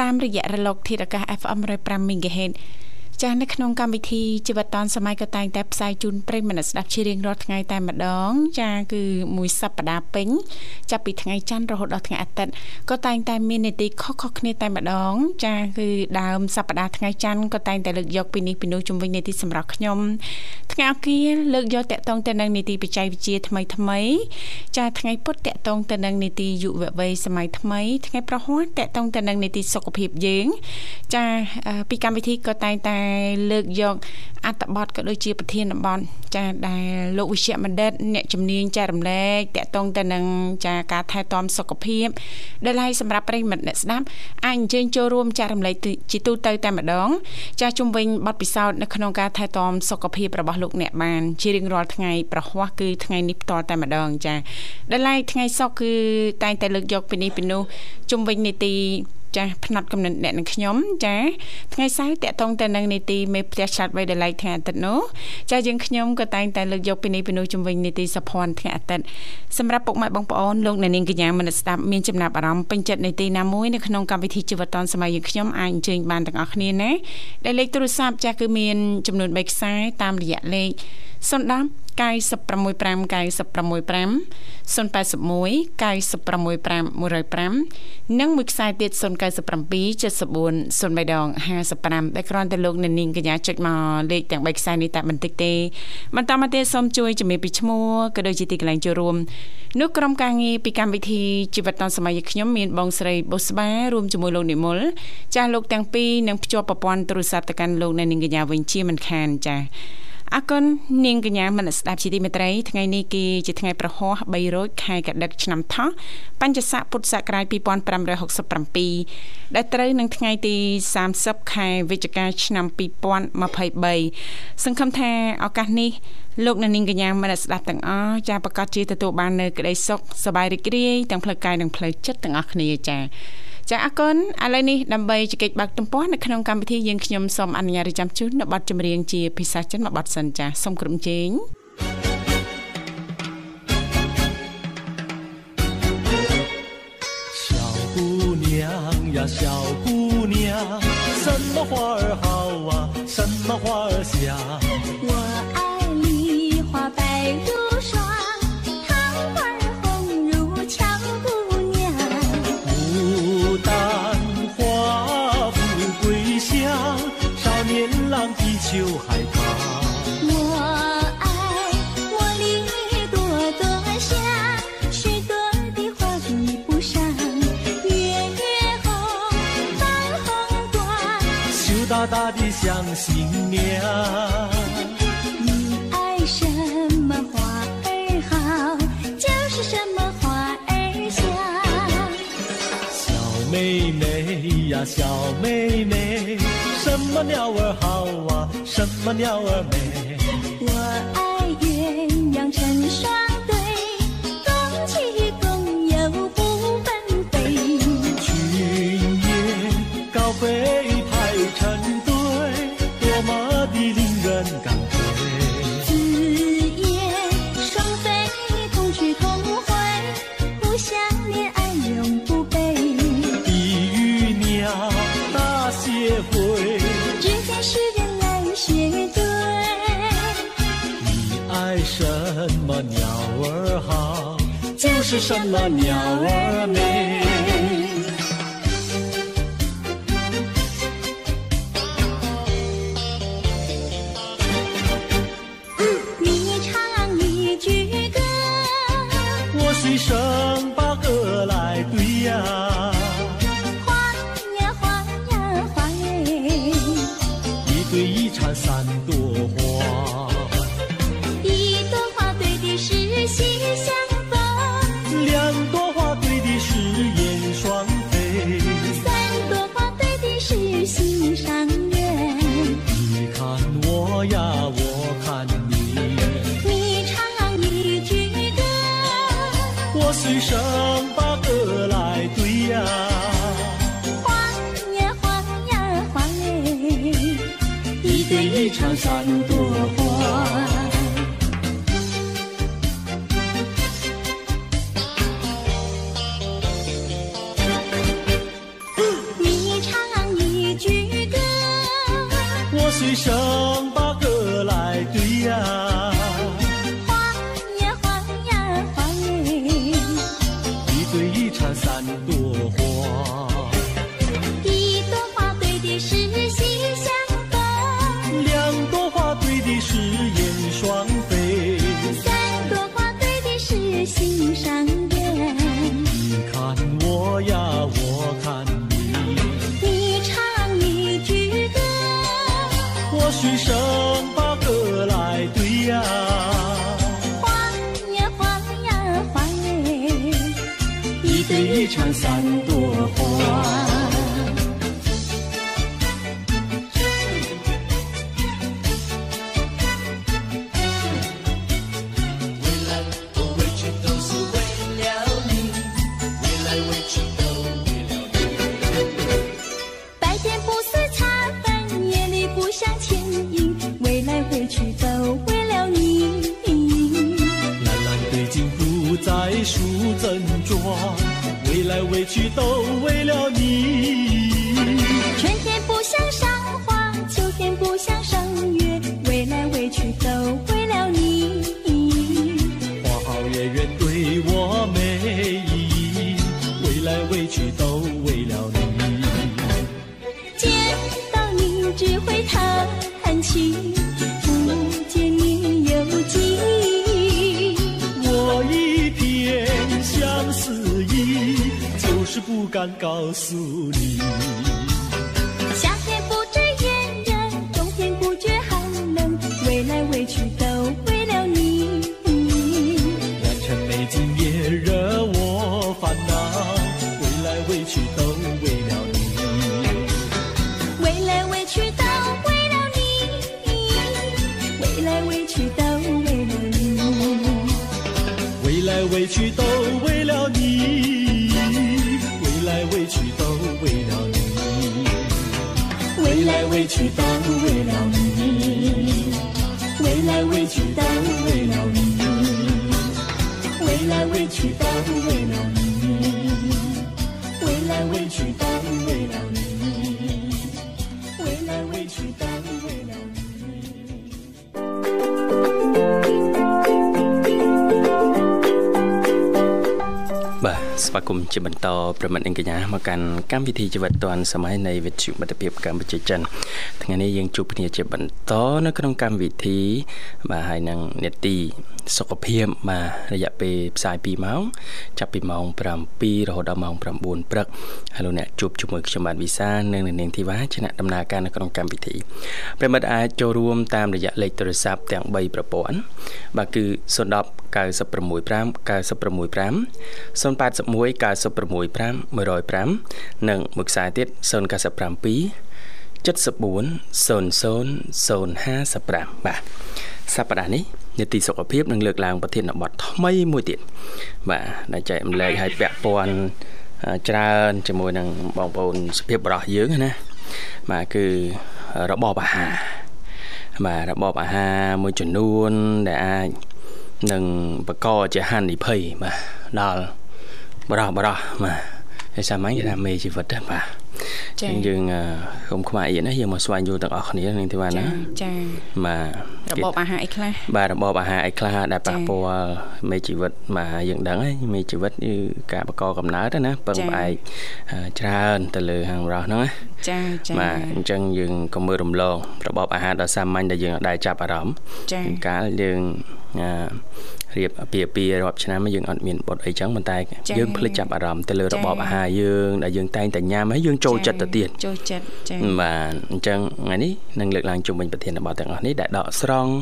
តាមរយៈរលកធាតុអាកាស FM 105 MHz ចាស់នៅក្នុងកម្មវិធីជីវិតឌុនសម័យក៏តែងតែផ្សាយជូនប្រិយមិត្តស្ដាប់ជារៀងរាល់ថ្ងៃតែម្ដង ចាគឺមួយសប្ដាហ៍ពេញចាប់ពីថ្ងៃច័ន្ទរហូតដល់ថ្ងៃអាទិត្យក៏តែងតែមាននីតិខុសៗគ្នាតែម្ដង ចាគឺដើមសប្ដាហ៍ថ្ងៃច័ន្ទក៏តែងតែលើកយកពីនេះពីនោះជំវិញនីតិសម្រាប់ខ្ញុំថ្ងៃអង្គារលើកយកតកតងទៅនឹងនីតិបច្ចេកវិទ្យាថ្មីថ្មី ចាថ្ងៃពុធតកតងទៅនឹងនីតិយុវវ័យសម័យថ្មី ថ្ងៃប្រហ័សតកតងទៅនឹងនីតិសុខភាពយើង ចាពីកម្មវិធីក៏តែងតែលើកយកអត្ថបទក៏ដូចជាប្រធានបទចាដែលលោកវិជ្ជបណ្ឌិតអ្នកជំនាញចែករំលែកតកតងទៅនឹងចាការថែទាំសុខភាពដែលហើយសម្រាប់ប្រិយមិត្តអ្នកស្ដាប់អាចអញ្ជើញចូលរួមចែករំលែកជាទូទៅតែម្ដង ចាជុំវិញបទពិសោធន៍នៅក្នុងការថែទាំសុខភាពរបស់លោកអ្នកបានជារៀងរាល់ថ្ងៃប្រហ័សគឺថ្ងៃនេះផ្ទាល់តែម្ដងចាដែលហើយថ្ងៃសុក្រគឺតែងតែលើកយកពីនេះពីនោះជុំវិញនីតិ ចាស់ផ្នែកកំណត់អ្នកនឹងខ្ញុំចាថ្ងៃសៅរ៍តកតងទៅនឹងនីតិមេផ្ទះឆាត់វៃដលៃថ្ងៃអាទិត្យនោះចាយើងខ្ញុំក៏តែងតែលើកយកពីនេះពីនោះជំវិញនីតិសភ័នថ្ងៃអាទិត្យសម្រាប់ពុកម៉ែបងប្អូនលោកអ្នកនាងកញ្ញាមនស្ដាប់មានចំណាប់អារម្មណ៍ពេញចិត្តនីតិណាមួយនៅក្នុងកម្មវិធីជីវិតឌុនសម័យយើងខ្ញុំអាចអញ្ជើញបានទាំងអស់គ្នាណាដែលលេខទូរស័ព្ទចាស់គឺមានចំនួន3ខ្សែតាមរយៈលេខ 010 965 965 081 965 105និងមួយខ្សែទៀត097 74 03ដង55ដែលគ្រាន់តែលោកអ្នកនាងកញ្ញាចុចមកលេខទាំង3ខ្សែនេះតែបន្តិចទេបន្តមកទៀតសូមជួយជំរាបពីឈ្មោះក៏ដូចជាទីកន្លែងចូលរួមនោះក្រុមការងារពីកម្មវិធីជីវិតឌុនសម័យខ្ញុំមានបងស្រីបុស្បារួមជាមួយលោកនិមលចាស់លោកទាំងពីរនឹងភ្ជាប់ប្រព័ន្ធទូរស័ព្ទទៅកាន់លោកអ្នកនាងកញ្ញាវិញជាមិនខានចាស់ អរគុណនាងកញ្ញាមនស្ដាប់ជាទីមេត្រីថ្ងៃនេះគឺជាថ្ងៃប្រហោះ3រោចខែកដិកឆ្នាំថោះបញ្ញស័កពុទ្ធសករាជ2567ដែលត្រូវនឹងថ្ងៃទី30ខែវិច្ឆិកាឆ្នាំ2023សង្ឃឹមថាឱកាសនេះលោកអ្នកនាងកញ្ញាមនស្ដាប់ទាំងអស់ចាប្រកាសជាទទួលបាននូវក្តីសុខសប្បាយរីករាយទាំងផ្លូវកាយនិងផ្លូវចិត្តទាំងអស់គ្នាចា ចាអរគុណឥឡូវនេះដើម្បីជែកបាក់ទំព័រនៅក្នុងកម្មវិធីយើងខ្ញុំសូមអនុញ្ញាតចាំជូននៅប័ណ្ណចម្រៀងជាភាសាចិនមួយប័ណ្ណសិនចាសូមក្រុមជេង小姑娘呀小姑娘什么花儿好啊什么花儿香我 大的像新娘。你爱什么花儿好，就是什么花儿香。小妹妹呀，小妹妹，什么鸟儿好啊？什么鸟儿美？我爱鸳鸯成双是什么鸟儿美。你唱一句歌，我随声 santo. 都为了是不敢告诉你。夏天不知炎热，冬天不觉寒冷，未来未去都为了你。良辰美景也惹我烦恼，未来未去都为了你。未来未去都为了你，未来未去都为了你，未来未去都委屈都为了你。未来委屈都为了你。未来委屈都为 ស្វាគមន៍ជាបន្តប្រិមិត្តនិងកញ្ញាមកកាន់កម្មវិធីជីវិតឌွန်សម័យនៃវិទ្យុមិត្តភាពកម្ពុជាចិនថ្ងៃនេះយើងជួបគ្នាជាបន្តនៅក្នុងកម្មវិធីបាទហើយនឹងនេតិ សុខភាពបាទរយៈពេលផ្សាយ2ម៉ោងចាប់ពីម៉ោង7រហូតដល់ម៉ោង9ព្រឹកហើយលោកអ្នកជួបជាមួយខ្ញុំបាទវិសានិងនាងធីវ៉ាជាអ្នកដំណើរការនៅក្នុងកម្មវិធីប្រិមិត្តអាចចូលរួមតាមរយៈលេខទូរស័ព្ទទាំង3ប្រព័ន្ធបាទគឺ010 965 965 081 965 105និងមួយខ្សែទៀត097 74 00055បាទសប្តាហ៍នេះ នីតិសុខភាពនឹងលើកឡើងប្រធានបទថ្មីមួយទៀតបាទដែលចែកម្លែកឲ្យពាក់ព័ន្ធអឺច្រើនជាមួយនឹងបងប្អូនសុភាពបរោះយើងណាបាទគឺរបបអាហារបាទរបបអាហារមួយចំនួនដែលអាចនឹងបកកជាហានិភ័យបាទដល់បរោះបរោះបាទហើយសាមញ្ញគេថាមេជីវិតហ្នឹងបាទ ចា៎អញ្ចឹងយើងអឺកុំខ្មាស់អីណាយើងមកស្វែងយល់ទាំងអស់គ្នានឹងទេបាទណាចាបាទរបបអាហារអីខ្លះបាទរបបអាហារអីខ្លះដែលចា៎ប៉ះពាល់មេជីវិតបាទយើងដឹងហើយមេជីវិតគឺការបកកកំណើតណាពឹងចា៎ផ្អែកអឺច្រើនទៅលើហាងរស់ហ្នឹងណាចាចាបាទអញ្ចឹងយើងក៏មើលរំលងរបបអាហារដ៏សាមញ្ញដែលយើងអាចចាប់អារម្មណ៍ចាជួនកាលយើងអឺ រៀបអាពាហ៍ពិពាហ៍រាប់ឆ្នាំយើងអត់មានបុតអីចឹងប៉ុន្តែចា៎យើងភ្លេចចាប់អារម្មណ៍ទៅលើចា៎របបអាហារយើងដែលយើងតែងតែញ៉ាំហើយយើងចូលចិត្តទៅទៀតចូលចិត្តចាបាទអញ្ចឹងថ្ងៃនេះនឹងលើកឡើងជុំវិញប្រធានបទទាំងអស់នេះដែលដកស្រង់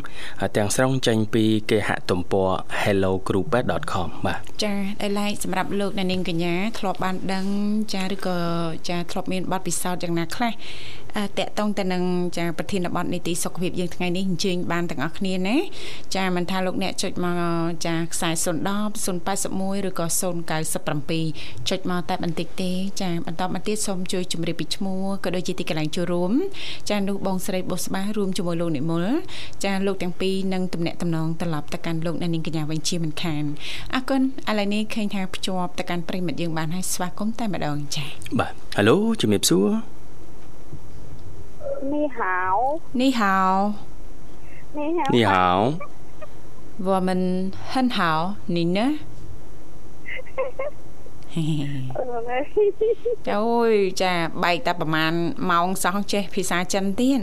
ទាំងស្រុងចេញពីគេហទំព័រ hellogroup.com បាទចាដែលឡែកសម្រាប់លោកអ្នកនាងកញ្ញាធ្លាប់បានដឹងចាឬក៏ចាធ្លាប់មានបទពិសោធន៍យ៉ាងណាខ្លះអឺ តកតងទៅនឹងចាប្រធានបទនីតិសុខភាពយើងថ្ងៃនេះអញ្ជើញបានទាំងអស់គ្នាណាចាមិនថាលោកអ្នកចុចមកចាខ្សែ010 081ឬក៏097ចុចមកតែបន្តិចទេចាបន្តមកទៀតសូមជួយជម្រាបពីឈ្មោះក៏ដូចជាទីកន្លែងចូលរួមចានោះបងស្រីបុស្បារួមជាមួយលោកនិមលចាលោកទាំងពីរនឹងទំនាក់ទំនងត្រឡប់ទៅកាន់លោកអ្នកនាងកញ្ញាវិញជាមិនខានអរគុណឥឡូវនេះឃើញថាភ្ជាប់ទៅកាន់ប្រិមិត្តយើងបានហើយស្វាគមន៍តែម្ដងចាបាទហៅឡូជំរាបសួរ 你好， នេះហៅ 你好， នេះហៅ វ៉ាមិនហិនហៅនេះណា ừ, ចាអូយចាបែកតែប្រហែលម៉ោងសោះចេះភាសាចិនទៀត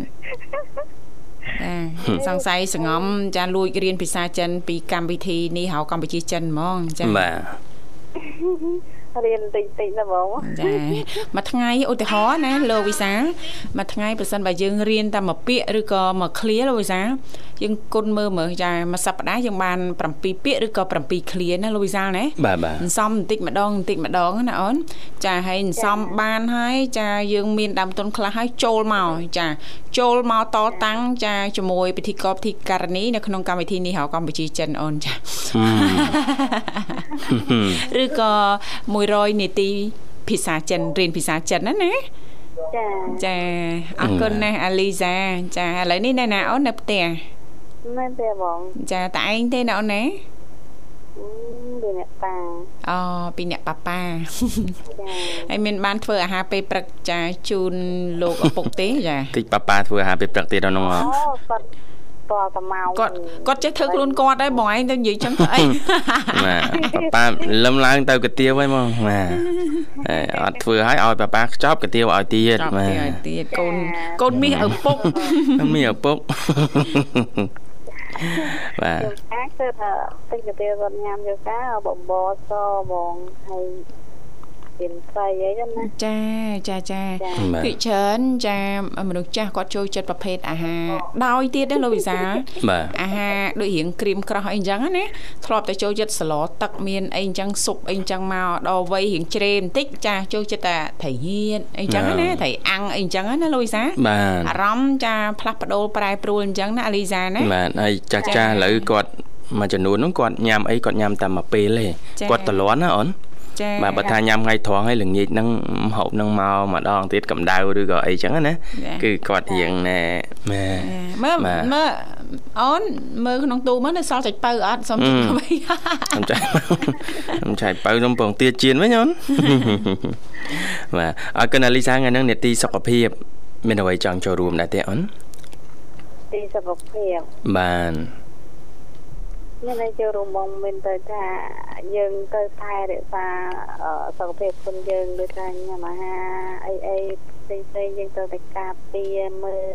ចាសង្ស័យសងំចាលួចរៀនភាសាចិន ពីកម្មវិធីនេះហៅកម្ពុជាចិនហ្មងចា បាទ រៀនតិចតិចណាបងចាមួយថ្ងៃឧទាហរណ៍ណាលោកវិសាមួយថ្ងៃប្រសិនបើយើងរៀនតែមួយពាក្យឬក៏មួយឃ្លាលោកវិសា យើងគុណមើលមើលចាមួយសប្តាហ៍យើងបាន7ពាក្យឬក៏7ឃ្លាណាលោកវិសាណាបាទបាទអន្សំបន្តិចម្ដងបន្តិចម្ដងណាអូនចាហើយអន្សំបានហើយចាយើងមានដើមទុនខ្លះហើយចូលមកចាចូលមកតតាំងចាជាមួយពិធីករពិធីការនីនៅក្នុងកម្មវិធីនេះហៅកម្ពុជាចិនអូនចាឬក៏100នាទីភាសាចិនរៀនភាសាចិនណាណាចាចាអរគុណណាស់អាលីសាចាឥឡូវនេះនៅណាអូននៅផ្ទះមែនទេបងចាតឯងទេណាអូនណាអឺ វាអ្នកតាអូពីអ្នកប៉ាប៉ាចាហើយមានបានធ្វើអាហារពេលព្រឹកចាជូនលោកឪពុកទេចាតិចប៉ាប៉ាធ្វើអាហារពេលព្រឹកទៀតដល់នោះហ៎អូគាត់តតតែមកគាត់គាត់ចេះធ្វើខ្លួនគាត់ដែរបងឯងទៅនិយាយចឹងទៅអីបាទប៉ាប៉ាលឹមឡើងទៅកាទៀវហើយមកបាទហើយអត់ធ្វើឲ្យឲ្យប៉ាប៉ាខ្ចប់កាទៀវឲ្យទៀតចប់បាទៀតឲ្យទៀតកូនកូនមាសឪពុកទមានឪពុក បាទយកកាគឺថាតិចទៅទៀតគាត់ញ៉ាំយកកាបំបសបងហើយ មានស្រីអីចឹងណាចាចាចាចាបាទពីច្រើនចាមនុស្សចាស់គាត់ចូលចិត្តប្រភេទអាហារដោយទៀតណាលោកវិសាលបាទអាហារដូចរៀងក្រៀមក្រោះអីចឹងណាធ្លាប់តែចូលចិត្តសឡទឹកមានអីចឹងស៊ុបអីចឹងមកដល់វ័យរៀងជ្រេបន្តិចចាចូលចិត្តតែត្រីហៀនអីចឹងណាត្រីអាំងអីចឹងណាលោកវិសាលបាទអារម្មណ៍ចាផ្លាស់ប្ដូរប្រែប្រួលអញ្ចឹងណាអាលីសាណាបាទហើយចាស់ចាស់ឥឡូវគាត់មួយចំនួនហ្នឹងគាត់ញ៉ាំអីគាត់ញ៉ាំតែមួយពេលទេចា៎គាត់តលន់ណាអូន ចាបាទបើថាញ៉ាំថ្ងៃត្រង់ហើយល្ងាចហ្នឹងម្ហូបហ្នឹងមកម្ដងទៀតកម្ដៅឬក៏អីចឹងណាចាគឺគាត់រៀងណែម៉ែមើលបាទមើលអូនមើលក្នុងទូមើលនៅសល់សាច់បើអត់សុំជិះទៅវិញខ្ញុំចៃខ្ញុំចៃបើខ្ញុំពងទាជៀនវិញអូនបាទអរគុណអាលីសាថ្ងៃហ្នឹងនេតិសុខភាព មានអ្វីចង់ចូលរួមដែរទេអូនទីសុខភាពបាទ មានតែចូលរួមបងមានទៅថាយើងទៅថែរក្សាអឺសុខភាពខ្លួនយើងដូចថាញ៉ាំអាហារអីអីផ្សេងផ្សេងៗយើងទៅតែការពារមើល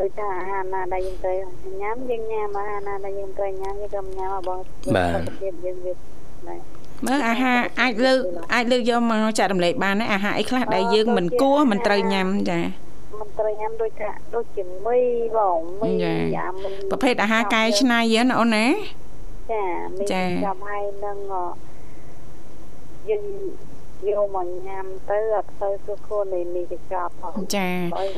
ដូចថាអាហារណាដែលយើងត្រូវញ៉ាំយើងញ៉ាំអាហារណាដែលយើងត្រូវញ៉ាំយើងក៏ញ៉ាំបងសុខភាពយើងវាណែមើលអាហារអាចលើកអាចលើកយកមកចែករំលែកបានណាអាហារអីខ្លះដែលយើងមិនគួរមិនត្រូវញ៉ាំចា មិនត្រូវញ៉ាំដូចថាដូចជាមីបងមីចាយ៉ាមិនប្រភេទអាហារកែច្នៃហ្នឹងណាអូនណាចាមីចាចាំឲ្យនឹងអយើង យកមកញ៉ាំទៅអត់ទៅសុខខ្លួននៃមីកញ្ចប់ផងចាអើយ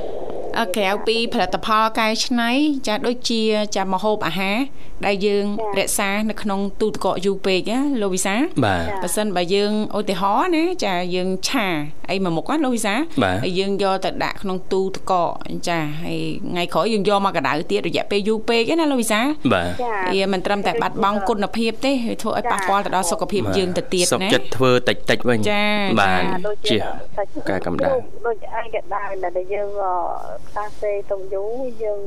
អក្រៅពីផលិតផលកែច្នៃចាដូចជាចាម្ហូបអាហារដែលយើងរក្សានៅក្នុងទូទឹកកកយូរពេកណាលោកវិសាបាទបើសិនបើយើងឧទាហរណ៍ណាចាយើងឆាអីមួយមុខណាលោកវិសាបាទហើយយើងយកទៅដាក់ក្នុងទូទឹកកកចាហើយថ្ងៃក្រោយយើងយកមកកដៅទៀតរយៈពេលយូរពេកណាលោកវិសាបាទចាវាមិនត្រឹមតែបាត់បង់គុណភាពទេវាធ្វើឲ្យប៉ះពាល់ទៅដល់សុខភាពយើងទៅទៀតសុខណាចិត្តធ្វើតិចតិចៗវិញចាបាទដូចជាសាច់ការកម្ដៅដូចអីក៏ដោយដែលយើងអខ្សែសេទុំយូរយើង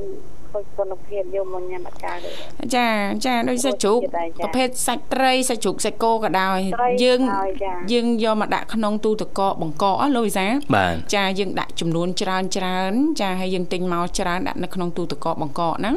ខូចគុណភាពយកមកញ៉ាំអាការទេចាចាដូចសាច់ជ្រូកដូចជាដែរចាប្រភេទសាច់ត្រីសាច់ជ្រូកសាច់គោក៏ដោយត្រីយើងហើយចាយើងយកមកដាក់ក្នុងទូទឹកកកបង្កកអស់លោកវិសាបាទចាយើងដាក់ចំនួនច្រើនច្រើនចាហើយយើងទិញមកច្រើនដាក់នៅក្នុងទូទឹកកកបង្កកហ្នឹង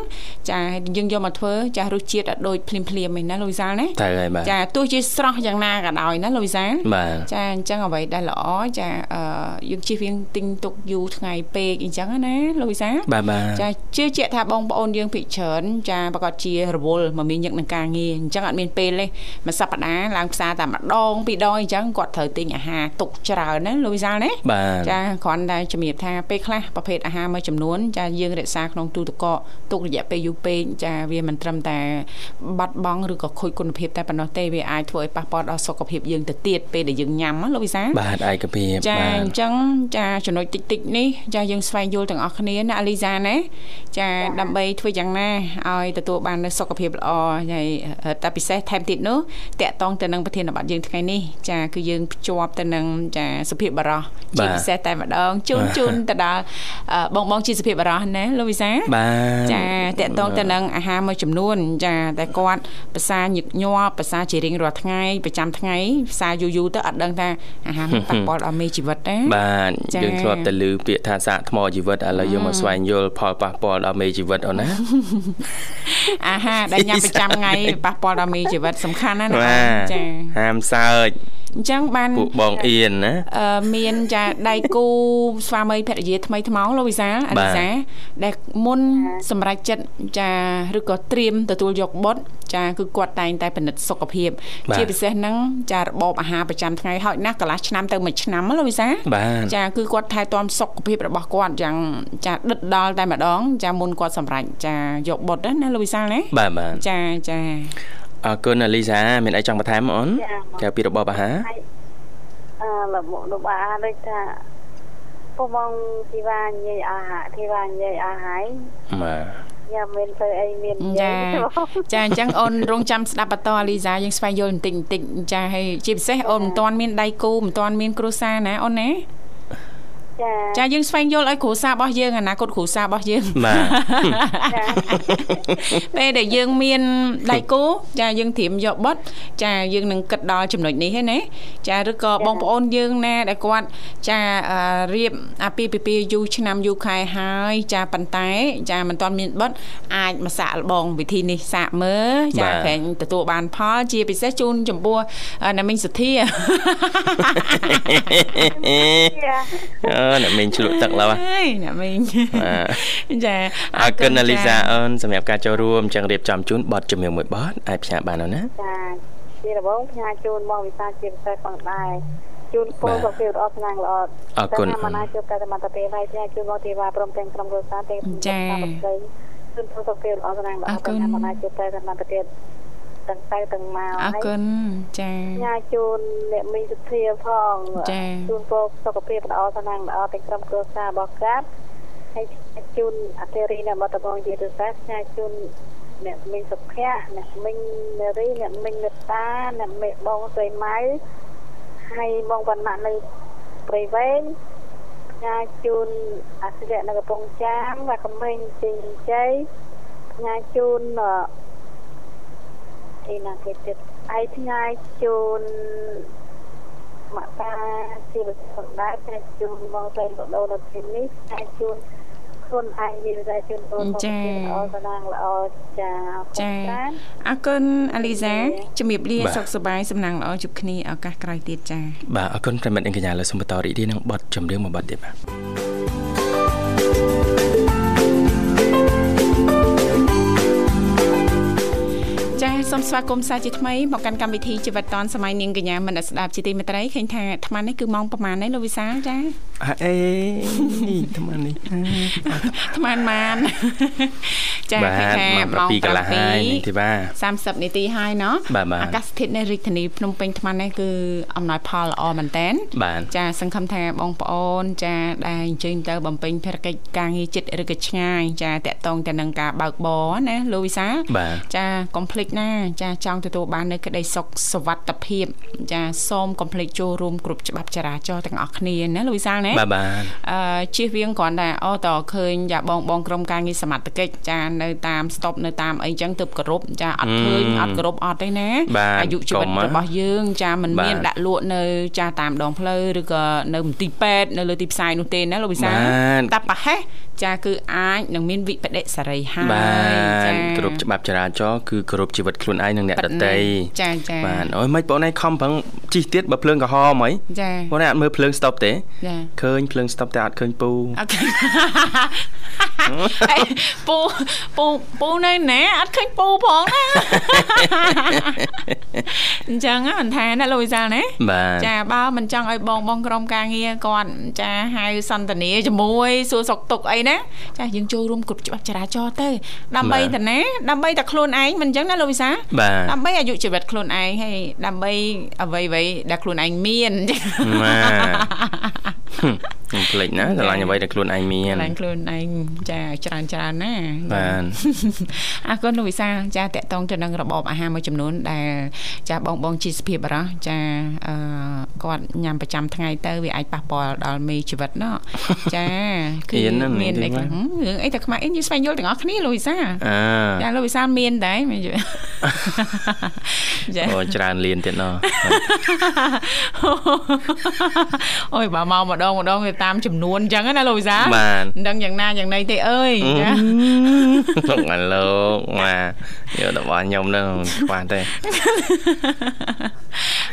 ចាហើយយើងយកមកធ្វើចារសជាតិឲ្យដូចភ្លាមភ្លាមៗឯណាលោកវិសាលណាត្រូវហើយបាទចាទោះជាស្រស់យ៉ាងណាក៏ដោយណាលោកវិសាលបាទចាអញ្ចឹងអ្វីដែលល្អចាអឺយើងជិះវៀងទិញទុកយូរថ្ងៃពេកអញ្ចឹងណាលោកវិសាលបាទបាទចាជឿជាក់ថាបងប្អូនយើងភិកច្រើនចាប្រកាសជារវល់មកមានញឹកនឹងការងារអញ្ចឹងអត់មានពេលទេមួយសប្តាហ៍ឡើងផ្សារតែម្ដងពីរដងអញ្ចឹងគាត់ត្រូវទិញអាហារទុកច្រើនណាលោកវិសាលណាបាទចាគ្រាន់តែជំរាបថាពេលខ្លះប្រភេទអាហារមួយចំនួនចាយើងរក្សាក្នុងទូទឹកកកទុករយៈពេលយូរពេកចាវាមិនត្រឹមតែបាត់បង់ឬក៏ខូចគុណភាពតែប៉ុណ្ណោះទេវាអាចធ្វើឲ្យប៉ះពាល់ដល់សុខភាពយើងទៅទៀតពេលដែលយើងញ៉ាំណាលោកវិសាលបាទឯកភាពចាបាទអញ្ចឹងចាចំណុចតិចតិចៗនេះចាយើងស្វែងយល់ទាំងអស់គ្នាណាអាលីសាណាចាដើម្បីធ្វើយ៉ាងណាឲ្យទទួលបាននូវសុខភាពល្អហើយតែពិសេសថែមទៀតនោះតកតងទៅនឹងប្រធានបទយើងថ្ងៃនេះចាគឺយើងភ្ជាប់ទៅនឹងចាសុភាពបរោះជាពិសេសតែម្ដងជូនជូនទៅដល់អឺបងបងជាសុភាពបរោះណាលោកវិសាបាទចាតកតងទៅនឹងអាហារមួយចំនួន ចាតែគាត់ភាសាញឹកញាប់ភាសាជារៀងរាល់ថ្ងៃប្រចាំថ្ងៃភាសាយូរយូរទៅអត់ដឹងថាអាហារនេះប៉ះពាល់ដល់មេជីវិតណាបាទចា៎យើងធ្លាប់តែឮពាក្យថាសាកថ្មជីវិតឥឡូវយើងមកស្វែងយល់ផលប៉ះពាល់ដល់មេជីវិតអូនណាអាហារដែលញ៉ាំប្រចាំថ្ងៃប៉ះពាល់ដល់មេជីវិតសំខាន់ណាស់ណាបាទចាហាមសើចអញ្ចឹងបានពួកបងអៀនណាអឺមានចាដៃគូស្វាមីភរិយាថ្មីថ្មោងលោកវិសាលអាលីសាដែលមុនសម្រាប់ចិត្តចាឬក៏ត្រៀមទទួលយកបុត្រចាគឺគាត់តែងតែពិនិត្យសុខភាព ជាពិសេសហ្នឹងចារបបអាហារប្រចាំថ្ងៃហើយណាស់កន្លះឆ្នាំទៅមួយឆ្នាំណាលោកវិសាលបាទចាគឺគាត់ថែទាំសុខភាពរបស់គាត់យ៉ាងចាដិតដល់តែម្ដងចាមុនគាត់សម្រេចចាយកបុត្រណាលោកវិសាលណាបាទបាទចាចាអរគុណអាលីសាមានអីចង់បន្ថែមអូនក្រៅពីរបបអាហារហើយអឺលោកមកលោកអាដូចថាពុំបងធីវ៉ានិយាយអស់ហើយធីវ៉ានិយាយអស់ហើយបាទញ៉ាំមានទៅអីមាននិយាចាយចាអញ្ចឹងអូនរងចាំស្ដាប់បន្តអាលីសាយើងស្វែងយល់បន្តិចបន្តិចចាហើយជាពិសេសអូនមិនទាន់មានដៃគូមិនទាន់មានគ្រួសារណាអូនណា ចាចាយើងស្វែងយល់ឲ្យគ្រួសាររបស់យើងអនាគតគ្រួសាររបស់យើងបាទចាពេលដែលយើងមានដៃគូចាយើងត្រៀមយកបុត្រចាយើងនឹងគិតដល់ចំណុចនេះហ្នឹងណាចាឬក៏បងប្អូនយើងណាដែលគាត់ចាអឺរៀបអាពាហ៍ពិពាហ៍យូរឆ្នាំយូរខែហើយចាប៉ុន្តែចាមិនទាន់មានបុត្រអាចមកសាកល្បងវិធីនេះសាកមើលចាក្រែងទទួលបានផលជាពិសេសជូនចំពោះអឺអ្នកមីងសុធាអឺអ្នកមីងឆ្លក់ទឹកឡើយអើយអ្នកមីងបាទចាអរគុណអាលីសាអូនសម្រាប់ការចូលរួមចឹងរៀបចំជូនប័ណ្ណជំនឿមួយប័ណ្ណអាចផ្សាយបានអូនណាចាជារបងផ្ញើជូនបងវិសាជាពិសេសផងដែរជូនពលសុខភាពល្អស្នាងល្អអរគុណតែថាមិនអាចជួបតែសមត្ថភាពហើយផ្ញើជូនបងធីវ៉ាព្រមទាំងក្រុមគ្រួសារទាំងជូនពលសុខភាពល្អស្នាងល្អតែថាមិនអាចជួបតែសមត្ថភាព ទាំងទៅទាំងមកអរគុណចាផ្ញើជូនអ្នកមីងសុធាផងចា៎ជូនពលសុខភាពល្អស្នាងល្អទាំងក្រុមគ្រួសាររបស់គាត់ហើយជូនអធិរីអ្នកបតបងជាពិសេសផ្ញើជូនអ្នកមីងសុភ័ក្រអ្នកមីងនារីអ្នកមីងមេត្តាអ្នកមេបងស្រីម៉ៅហើយបងវណ្ណៈនៅព្រៃវែងផ្ញើជូនអសិរៈនៅកំពង់ចាម và ក្មេងជិញជ័យផ្ញើជូន អឺអីណាគេទៀតហើយផ្ញើជូនមកតាជាវិសុទ្ធដែរផ្ញើជូនបងស្រីបដូរនៅទីនេះផ្ញើជូនខ្លួនឯងនិយាយតែជូនបងល្អស្នាងល្អចាអរគុណចាច្រើនអរគុណអាលីសាជំរាបលាបាទសុខសប្បាយសំណាងល្អជួបគ្នាឱកាសក្រោយទៀតចាបាទអរគុណប្រិមិត្តអង្គកញ្ញាលើសូមបន្តរីករាយនឹងប័ណ្ណជំនឿមួយប័ណ្ណទៀតបាទ សូមស្វាគមន៍សាជាថ្មីមកកាន់កម្មវិធីជីវិតឌွန်សម័យនាងកញ្ញាមនស្ដាប់ជាទីមេត្រីឃើញថាអាត្មានេះគឺម៉ោងប្រហែលនេះលោកវិសាលចាអេនេះអាត្មានេះអាត្មាម៉ានចាឃើញថាម៉ោង7កន្លះហើយទីបា30នាទីហើយណោះអាកាសធាតុនៅរាជធានីភ្នំពេញអាត្មានេះគឺអំណោយផលល្អមែនតែនចាសង្ឃឹមថាបងប្អូនចាដែលអញ្ជើញទៅបំពេញភារកិច្ចការងារចិត្តឬក៏ឆ្ងាយចាតកតងទៅនឹងការបើកបរណាលោកវិសាលចាកុំភ្លេចណាចាចង់ទទួលបាននៅក្តីសុខសុវត្ថិភាព ចាសូមកុំភ្លេចចូលរួមគ្រប់ច្បាប់ចរាចរណ៍ទាំងអស់គ្នាណាលោកវិសាលណាបាទបាទអឺជិះវៀងគ្រាន់តែអូតឃើញចាបងបងក្រុមការងារសមត្ថកិច្ចចានៅតាម stop នៅតាមអីចឹងទៅគោរពចាអត់ឃើញអត់គោរពអត់ទេណាអាយុជីវិតរបស់យើងចាមិនមានដាក់លក់នៅចាតាមដងផ្លូវឬក៏នៅមន្ទីរពេទ្យនៅលើទីផ្សារនោះទេណាលោកវិសាលតែប្រហែលចាគឺអាចនឹងមានវិបដិសារីហើយចាគ្រប់ច្បាប់ចរាចរណ៍គឺគ្រប់ជីវិតខ្លួនឯងនិងអ្នកដទៃចាចាបាទអូយមិនបងឯងខំប្រឹងជីកទៀតបើភ្លើងក្រហមហីចាបងឯងអត់មើលភ្លើងស្តុបទេចាឃើញភ្លើងស្តុបតែអត់ឃើញពូអូខេអីពូពូពូនៅណាអត់ឃើញពូផងណា អញ្ចឹងហ្នឹងមិនថាណាលោកវិសាលណាបាទចាបើមិនចង់ឲ្យបងបងក្រុមការងារគាត់ចាហៅសន្តានាជាមួយសួរសុខទុក្ខអីណាចាយើងចូលរួមគ្រប់ច្បាប់ចរាចរណ៍ទៅដើម្បីតាណាដើម្បីតែខ្លួនឯងមិនអញ្ចឹងណាលោកវិសាលបាទដើម្បីអាយុជីវិតខ្លួនឯងហើយដើម្បីអ្វីអ្វីៗដែលខ្លួនឯងមានអញ្ចឹងបាទ ខ្ញុំភ្លេចណាឆ្លាញ់អ្វីដែលខ្លួនឯងមានឡើងខ្លួនឯងចាច្រើនច្រើនណាបាទអរគុណលោកវិសាលចាតកតងទៅនឹងរបបអាហារមួយចំនួនដែលចាបងបងជីសភាពបរោះចាអឺគាត់ញ៉ាំប្រចាំថ្ងៃទៅវាអាចប៉ះពាល់ដល់មេជីវិតណោះចាគឺមានអីខ្លះរឿងអីតែខ្មែរអីយើងស្វែងយល់ទាំងអស់គ្នាលោកវិសាលអើចាលោកវិសាលមានដែរមែនទេចាអូច្រើនលៀនទៀតណោះអូយបើមកម្ដងម្ដងវាតាមចំនួនអញ្ចឹងណាលោកវិសាលបាទមិនដឹងយ៉ាងណាយ៉ាងណីទេអើយចាលោកអាលោកមកយករបស់ខ្ញុំនឹងខ្វះទេ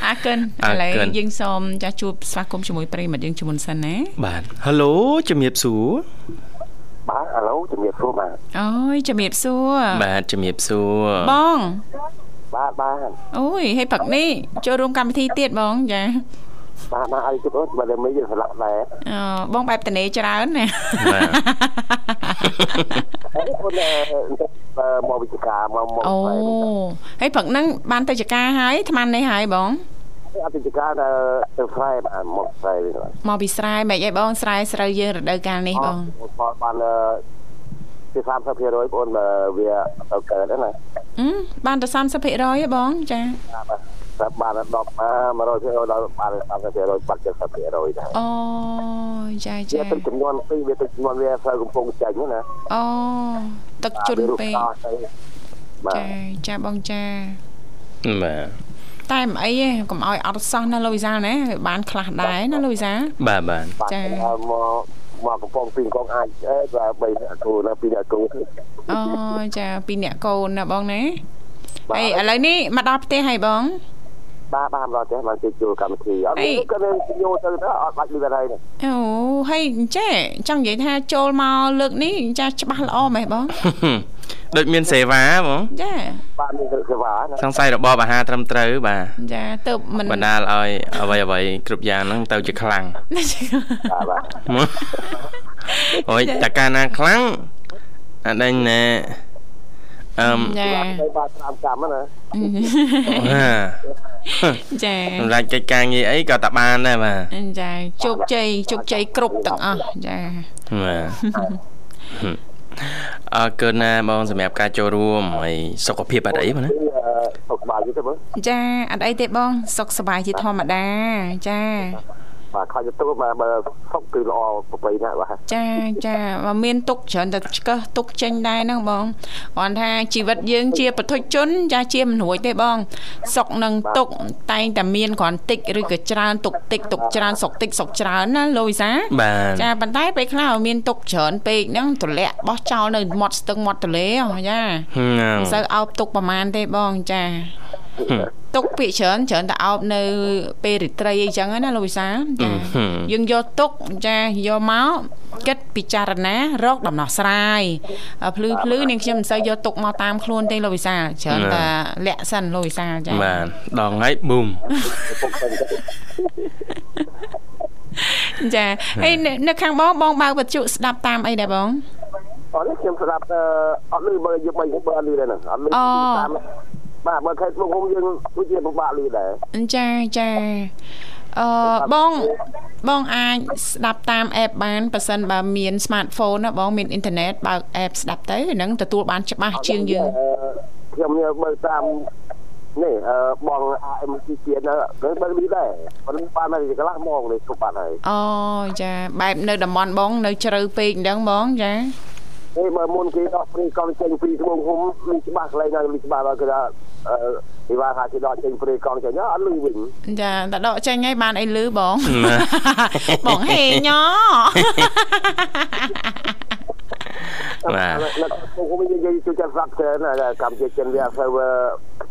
អរគុណអឥរឡូវគុណយើងសូមចាស់ជួបស្វាគមន៍ជាមួយប្រិយមិត្តយើងជាមុនសិនណាបាទហេឡូជំរាបសួរបាទឥឡូវជំរាបសួរបាទអូយជំរាបសួរបាទជំរាបសួរបងបាទបាទអូយហើយព្រឹកនេះចូលរួមកម្មវិធីទៀតបងចា បាទបាទឲ្យជិតអូនបើតែមិនយើងស្លាក់ដែរអឺបងបែបតនេច្រើនណាបាទហើយអូនអឺមកវិជ្ជាការមកមកអូហើយព្រឹកហ្នឹងបានទៅចការហើយអាត្មានេះហើយបងអតិថិការទៅទៅស្រែបាទមកស្រែវិញបាទមកពីស្រែមិនអីបងស្រែស្រូវយើងរដូវកាលនេះបងផលបានពី30%បងអូនបើវាទៅកើតណាអឺបានតែ30%ហ៎បងចាបាទ បាទបាន10 100%ដល់បាន30%បាត់70%ដែរអូចាវាចាទឹកចំនួនពីរវាទឹកចំនួនវាត្រូវកំពុងចេញណាអូទឹកជន់ពេកបាទចាចាបងចាបាទតែមិនអីទេកុំឲ្យអត់សោះណាលូវីសាណាបានខ្លះដែរណាលូវីសាបាទបាទបាទចា៎មកមកកំពុងពីកងអាចអេបាទ3អ្នកគ្រូនៅ2អ្នកគ្រូអូចាពីរអ្នកកូនណាបងណាបាទអីឥឡូវនេះមកដល់ផ្ទះហើយបង បាទបាទមកទេមកជួយចូលកម្មវិធីអត់មានក៏នឹងយកទៅទៅអត់បាច់លឺហើយអូហើយចេះចង់និយាយថាចូលមកលើកនេះចាច្បាស់ល្អមែនបងដូចមានសេវាបងចាបាទមានសេវាណាសង្ស័យរបបអាហារត្រឹមត្រូវបាទចាទៅមិនបណ្ដាលឲ្យអ្វីអ្វីគ្រប់យ៉ាងហ្នឹងទៅជាខ្លាំងបាទបាទអូយតែកាលណាខ្លាំងអាដេញណែ អឹមចាទៅបាទតាមកម្មណាហាចាសម្រាប់កិច្ចការងារអីក៏តាបានដែរបាទចាជោគជ័យជោគជ័យគ្រប់ទាំងអស់ចាបាទអរគុណណាបងសម្រាប់ការចូលរួមហើយសុខភាពអត់អីបងណាសុខបាយទេបងចាអត់អីទេបង សុខសប្បាយជាធម្មតាចា បាទខំទៅមកបើសុខគឺល្អប្របីណាស់បាទចាចាមកមានទុកច្រើនតែឆ្កឹះទុកចេញដែរហ្នឹងបងគ្រាន់ថាជីវិតយើងជាបទុជនចាជាមិនរួចទេបងសុកនឹងទុកតែងតែមានគ្រាន់តិចឬក៏ច្រើនទុកតិចទុកច្រើនសុកតិចសុកច្រើនណាលូវីសាបាទចាប៉ុន្តែពេលខ្លះមានទុកច្រើនពេកហ្នឹងទម្លាក់បោះចោលនៅមាត់ស្ទឹងមាត់ទន្លេហ៎ចាហឹមមិនសូវអោបទុកប្រមាណទេបងចា ទុកពាក្យច្រើនច្រើនតែអោបនៅ ពេលរាត្រីអីចឹងណាលោកវិសាលចាយើងយកទុកចាយកមកគិតពិចារណារកដំណោះស្រាយភ្លឺភ្លឺនាងខ្ញុំមិនសូវយកទុកមកតាមខ្លួនទេលោកវិសាលច្រើនតែលាក់សិនលោកវិសាលចាបាទដងហើយប៊ូមចាហើយនៅនៅខាងបងបងបើកវិទ្យុស្ដាប់តាមអីដែរបងអត់ខ្ញុំស្ដាប់អត់លឺបើយកបីបើអត់លឺដែរហ្នឹងអត់លឺតាម បាទបើខេត្តភ្នំពេញយើងគឺជាពិបាកលឺដែរចាចាអឺបងបងអាចស្ដាប់តាម app បានប៉ះសិនបើមាន smartphone ណាបងមានអ៊ីនធឺណិតបើក app ស្ដាប់ទៅហ្នឹងទទួលបានច្បាស់ជាងយើងខ្ញុំបើតាមនេះអឺបង AMC ជាតិនៅបើលឺដែរប៉ុន្តែបានតែកន្លះម៉ោងនេះគ្រប់បាត់ហើយអូចាបែបនៅតំបន់បង នៅជ្រៅពេកអញ្ចឹងបងចានេះបើមុនគេដោះព្រីកង់ចេញពីត្បូងហ៊ុំលឺច្បាស់កន្លែងណាលឺច្បាស់ដល់គេថា អឺគេว่าថាគេដកចេញព្រីកង់ចេញអត់លឺវិញចាតែដកចេញហើយបានអីលឺបងបងហេញ៉បាទនៅខ្ញុំនិយាយជួយចាត់ស្រាប់ច្រើនណាកម្ពុជាចិនវាទៅ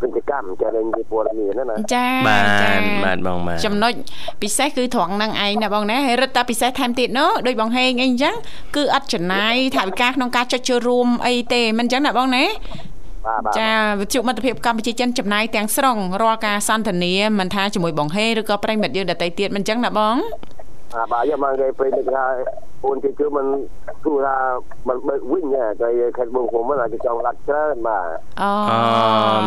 ពាណិជ្ជកម្មចានិយាយព័ត៌មានណាចាបាទចាបាទបងបាទចំណុចពិសេសគឺត្រង់ហ្នឹងឯងណាបងណាហើយរឹតតែពិសេសថែមទៀតនោះដូចបងហេងអីអញ្ចឹងគឺអត់ចំណាយថវិកាក្នុងការចុចចូលរួមអីទេមិនអញ្ចឹងណាបងណាបាទបាទ ចាវិទ្យុមិត្តភាពកម្ពុជាចិនចំណាយទាំងស្រុងរាល់ការសន្ទនាមិនថាជាមួយបងហេឬក៏ប្រិយមិត្តយើងដទៃទៀតមិនអញ្ចឹងណាបងបាទបាទយកមកគេពេលនេះថាអូនគេគឺមិនគួរថាមិនបើកវិញតែខេត្តបងខ្ញុំហ្នឹងគេចង់ដាក់ច្រើនបាទអូអូ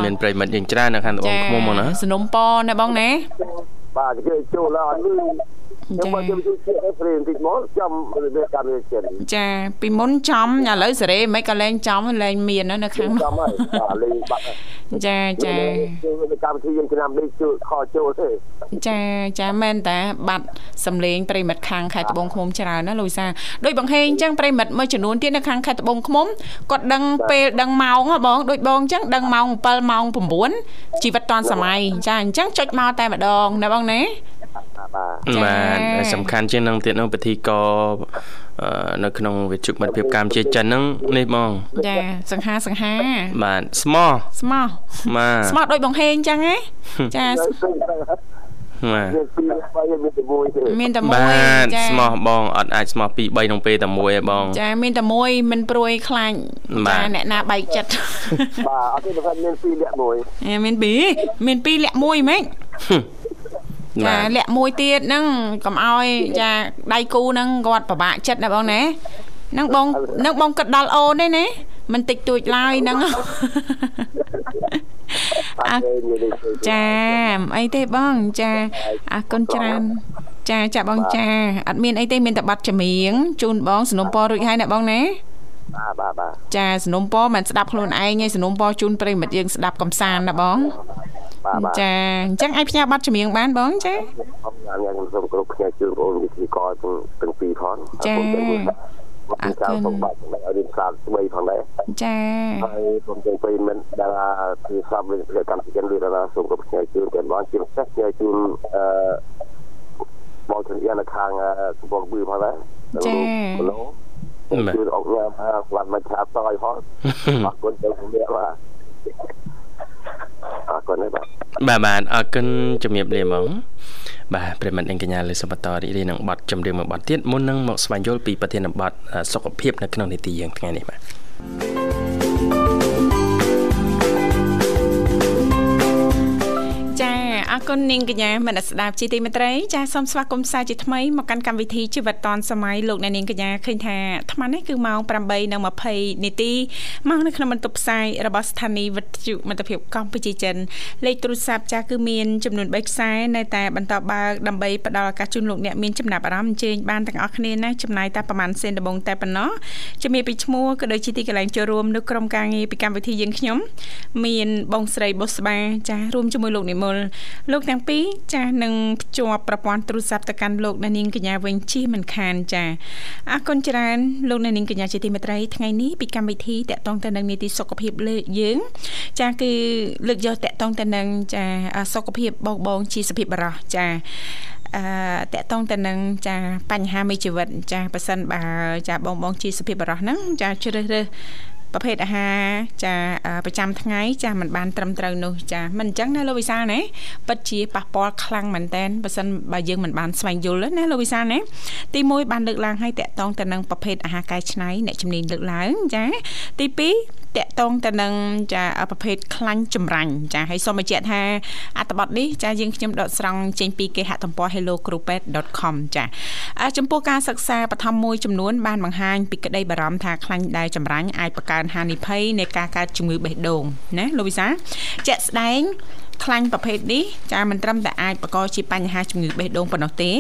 មានប្រិយមិត្តយើងច្រើននៅខាងត្បូងឃ្មុំហ្មងណាសនំពណាបងណាបាទគេចូលឡើងអត់លឺ ខ្ញុំមកជួយជួយឲ្យព្រេងតិចមកចាំវាកម្មវិធីចិនចាពីមុនចំឥឡូវសេរីមិនក៏លែងចំលែងមាននៅខាងនោះចាំហើយបាទលេងបាត់ចាចាកម្មវិធីយើងឆ្នាំនេះជួយខចូលទេចាចាមែនតាបាត់សំលេងប្រិមិត្តខាងខេត្តត្បូងឃ្មុំច្រើនណាលូយសាដូចបងហេងអញ្ចឹងប្រិមិត្តមួយចំនួនទៀតនៅខាងខេត្តត្បូងឃ្មុំគាត់ដឹងពេលដឹងម៉ោងហ៎បងដូចបងអញ្ចឹងដឹងម៉ោង7ម៉ោង9ជីវិតតាន់សម័យចាអញ្ចឹងចុចមកតែម្ដងណាបងណា បាទចា៎បាទហើយសំខាន់ជាងនឹងទៀតនោះពិធីករអឺនៅក្នុងវិទ្យុមិត្តភាពកម្ពុជាចិនហ្នឹងនេះបងចាសង្ហាសង្ហាបាទស្មោះស្មោះបាទស្មោះដូចបងហេងអញ្ចឹងណាចាបាទមានពីរបីមានតែមួយទេមានតែមួយបាទចាស្មោះបងអត់អាចស្មោះពីរ3ក្នុងពេលតែមួយឯងបងចាមានតែមួយមិនព្រួយខ្លាចបាទចាអ្នកណាបែកចិត្តបាទអត់ទេបើមានពីរលាក់មួយអេមានពីរមានពីរលាក់មួយហ្មង ចា បាទ លាក់មួយទៀតហ្នឹងកុំឲ្យចាដៃគូហ្នឹងគាត់ពិបាកចិត្តណាបងណាហ្នឹងបងហ្នឹងបងគិតដល់អូនទេណាមិនតិចតួចឡើយហ្នឹង អត់ទេនិយាយទៅ ចាមិនអីទេបងចាអរគុណច្រើនចាចាបងចាអត់មានអីទេមានតែបាត់ចម្រៀងជូនបងสนុំពររួចហើយណាបងណា បាទបាទបាទ ចាสนុំពរមិនស្ដាប់ខ្លួនឯងឯងสนុំពរជូនប្រិយមិត្តយើងស្ដាប់កំសាន្តណាបង បាទបាទ ចាអញ្ចឹងអាចផ្ញើបាត់ចម្រៀងបានបងចាខ្ញុំញ៉ាំញ៉ាំខ្ញុំសូមគ្រប់គ្នាជូនបងវិទ្យាករទាំងទាំងពីរផងចាអរគុណសូមបាត់ឲ្យរៀនសាស្ត្រស្បីផងដែរចាហើយខ្ញុំទាំងពីរមិនដែលពីសាប់វិទ្យាកម្មចិនឬដល់សូមគ្រប់គ្នាជូនទាំងបងជាពិសេសគ្នាជូនអឺបងជំនាញនៅខាងកំពង់បឺផងដែរគីឡូជូនអុកញ៉ាំហើយស្វាត់មកឆាតយផងអរគុណទៅជំរាបបាទ អរគុណបាទបាទបាទអរគុណជំរាបលាហ្មងបាទប្រិមត្តអង្គកញ្ញាលើសបន្តរីករាយនឹងបទចម្រៀងមួយបទទៀតមុននឹងមកស្វែងយល់ពីប្រធានបទសុខភាពនៅក្នុងនីតិយើងថ្ងៃនេះបាទ អរគុណនាងកញ្ញាមនស្ដាប់ជីទីមេត្រីចាសូមស្វាគមន៍សាជាថ្មីមកកាន់កម្មវិធីជីវិតឌွန်សម័យលោកអ្នកនាងកញ្ញាឃើញថាអាត្មានេះគឺម៉ោង8:20នាទីមកនៅក្នុងបន្ទប់ផ្សាយរបស់ស្ថានីយ៍វិទ្យុមិត្តភាពកម្ពុជាចិនលេខទូរស័ព្ទចាគឺមានចំនួន3ខ្សែនៅតែបន្តបើកដើម្បីផ្ដល់ឱកាសជូនលោកអ្នកមានចំណាប់អារម្មណ៍អញ្ជើញបានទាំងអស់គ្នាណាចំណាយតែប្រហែលសេនដបងតែប៉ុណ្ណោះជំរាបពីឈ្មោះក៏ដូចជាទីកន្លែងចូលរួមនៅក្រុមការងារពីកម្មវិធីយើងខ្ញុំមានបងស្រីបុស្បាចារួមជាមួយលោកនិមលលោកទាំងពីរចានឹងភ្ជាប់ប្រព័ន្ធទូរស័ព្ទទៅកាន់លោកអ្នកនាងកញ្ញាវិញជិះមិនខានចាអរគុណច្រើនលោកអ្នកនាងកញ្ញាជាទីមេត្រីថ្ងៃនេះពីកម្មវិធីតកតងទៅនឹងនីតិសុខភាពលើយើង ចាគឺលើកយកតកតងទៅនឹងចាសុខភាពបងបងជាសុភាពបរោះចាអឺតកតងទៅនឹងចាបញ្ហាមេជីវិតចាប៉ះសិនបើចាបងបងជាសុភាពបរោះហ្នឹងចាជ្រើសរើស ប្រភេទអាហារចាប្រចាំថ្ងៃចាមិនបានត្រឹមត្រូវនោះចាមិនអញ្ចឹងណាលោកវិសាលណាពិតជាប៉ះពាល់ខ្លាំងមែនតែនបើសិនបើយើងមិនបានស្វែងយល់ណាលោកវិសាលណាទី1បានលើកឡើងឲ្យតកតងទៅនឹងប្រភេទអាហារកែច្នៃអ្នកជំនាញលើកឡើងចាទី2តកតងទៅនឹងចាប្រភេទខ្លាញ់ចម្រាញ់ចាហើយសូមបញ្ជាក់ថាអត្ថបទនេះចាយើងខ្ញុំដកស្រង់ចេញពីគេហទំព័រ hellocrupet.com ចាចំពោះការសិក្សាបឋមមួយចំនួនបានបង្ហាញពីក្តីបារម្ភថាខ្លាញ់ដែលចម្រាញ់អាចបង្កើនហានិភ័យនៃការកើតជំងឺបេះដូងណាលោកវិសាជាក់ស្ដែងខ្លាញ់ប្រភេទនេះចាមិនត្រឹមតែអាចបង្កជាបញ្ហាជំងឺបេះដូងប៉ុណ្ណោះទេ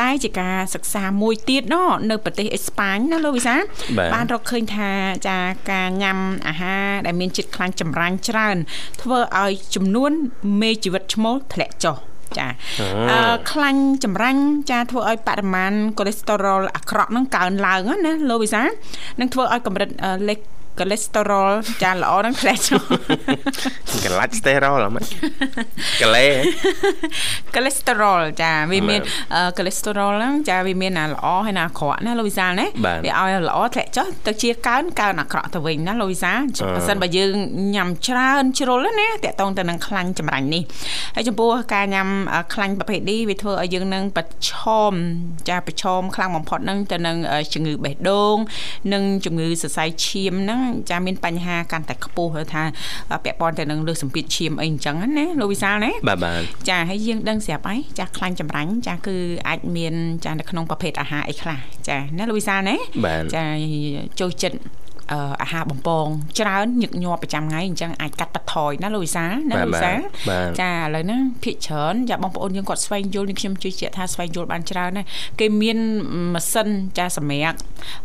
តែជាការសិក្សាមួយទៀតណនៅប្រទេសអេស្ប៉ាញណាលោកវិសាបាទបានរកឃើញថាចាការញ៉ាំអាហារដែលមានជាតិខ្លាញ់ចម្រាញ់ច្រើន ធ្វើឲ្យចំនួនមេជីវិតឈ្មោលធ្លាក់ចុះចាអឺខ្លាញ់ចម្រាញ់ចាធ្វើឲ្យបរិមាណកូលេស្តេរ៉ុលអាក្រក់ហ្នឹងកើនឡើងណាលោកវិសានឹងធ្វើឲ្យកម្រិតអឺលេខ កូលេស្តេរ៉ុលចាល្អហ្នឹងធ្លាក់ចុះកន្លាច់ស្តេរ៉ុលហ្មងកលេកូលេស្តេរ៉ុលចាវាមានបាទអឺកូលេស្តេរ៉ុលហ្នឹងចាវាមានណាល្អហើយណាអាក្រក់ណាលោកវិសាលណាបាទវាឲ្យល្អធ្លាក់ចុះទៅជាកើនកើនអាក្រក់ទៅវិញណាលោកវិសាលអឺបើសិនបើយើងញ៉ាំច្រើនជ្រុលណាតាក់ទងទៅនឹងខ្លាញ់ចម្រាញ់នេះហើយចំពោះការញ៉ាំអឺខ្លាញ់ប្រភេទនេះវាធ្វើឲ្យយើងនឹងប្រឈមចាប្រឈមខ្លាំងបំផុតហ្នឹងទៅនឹងអឺជំងឺបេះដូងនិងជំងឺសរសៃឈាមហ្នឹងចាមានបញ្ហាកាន់តែខ្ពស់ហៅថាអឺពាក់ព័ន្ធទៅនឹងលើសសម្ពាធឈាមអីអញ្ចឹងណាលោកវិសាលណាបាទបាទចាហើយយើងដឹងស្រាប់ហើយចាខ្លាញ់ចម្រាញ់ចាគឺអាចមានចានៅក្នុងប្រភេទអាហារអីខ្លះចាណាលូវីសាណាបាទចាចូលចិត្ត អឺអាហារបំពងច្រើនញឹកញាប់ប្រចាំថ្ងៃអញ្ចឹងអាចកាត់បន្ថយណាលូវីសាណាបាទលូវីសាបាទចាឥឡូវហ្នឹងភាគច្រើនចាបងប្អូនយើងគាត់ស្វែងយល់នេះខ្ញុំជឿជាក់ថាស្វែងយល់បានច្រើនណាស់គេមានម៉ាស៊ីនចាសម្រាប់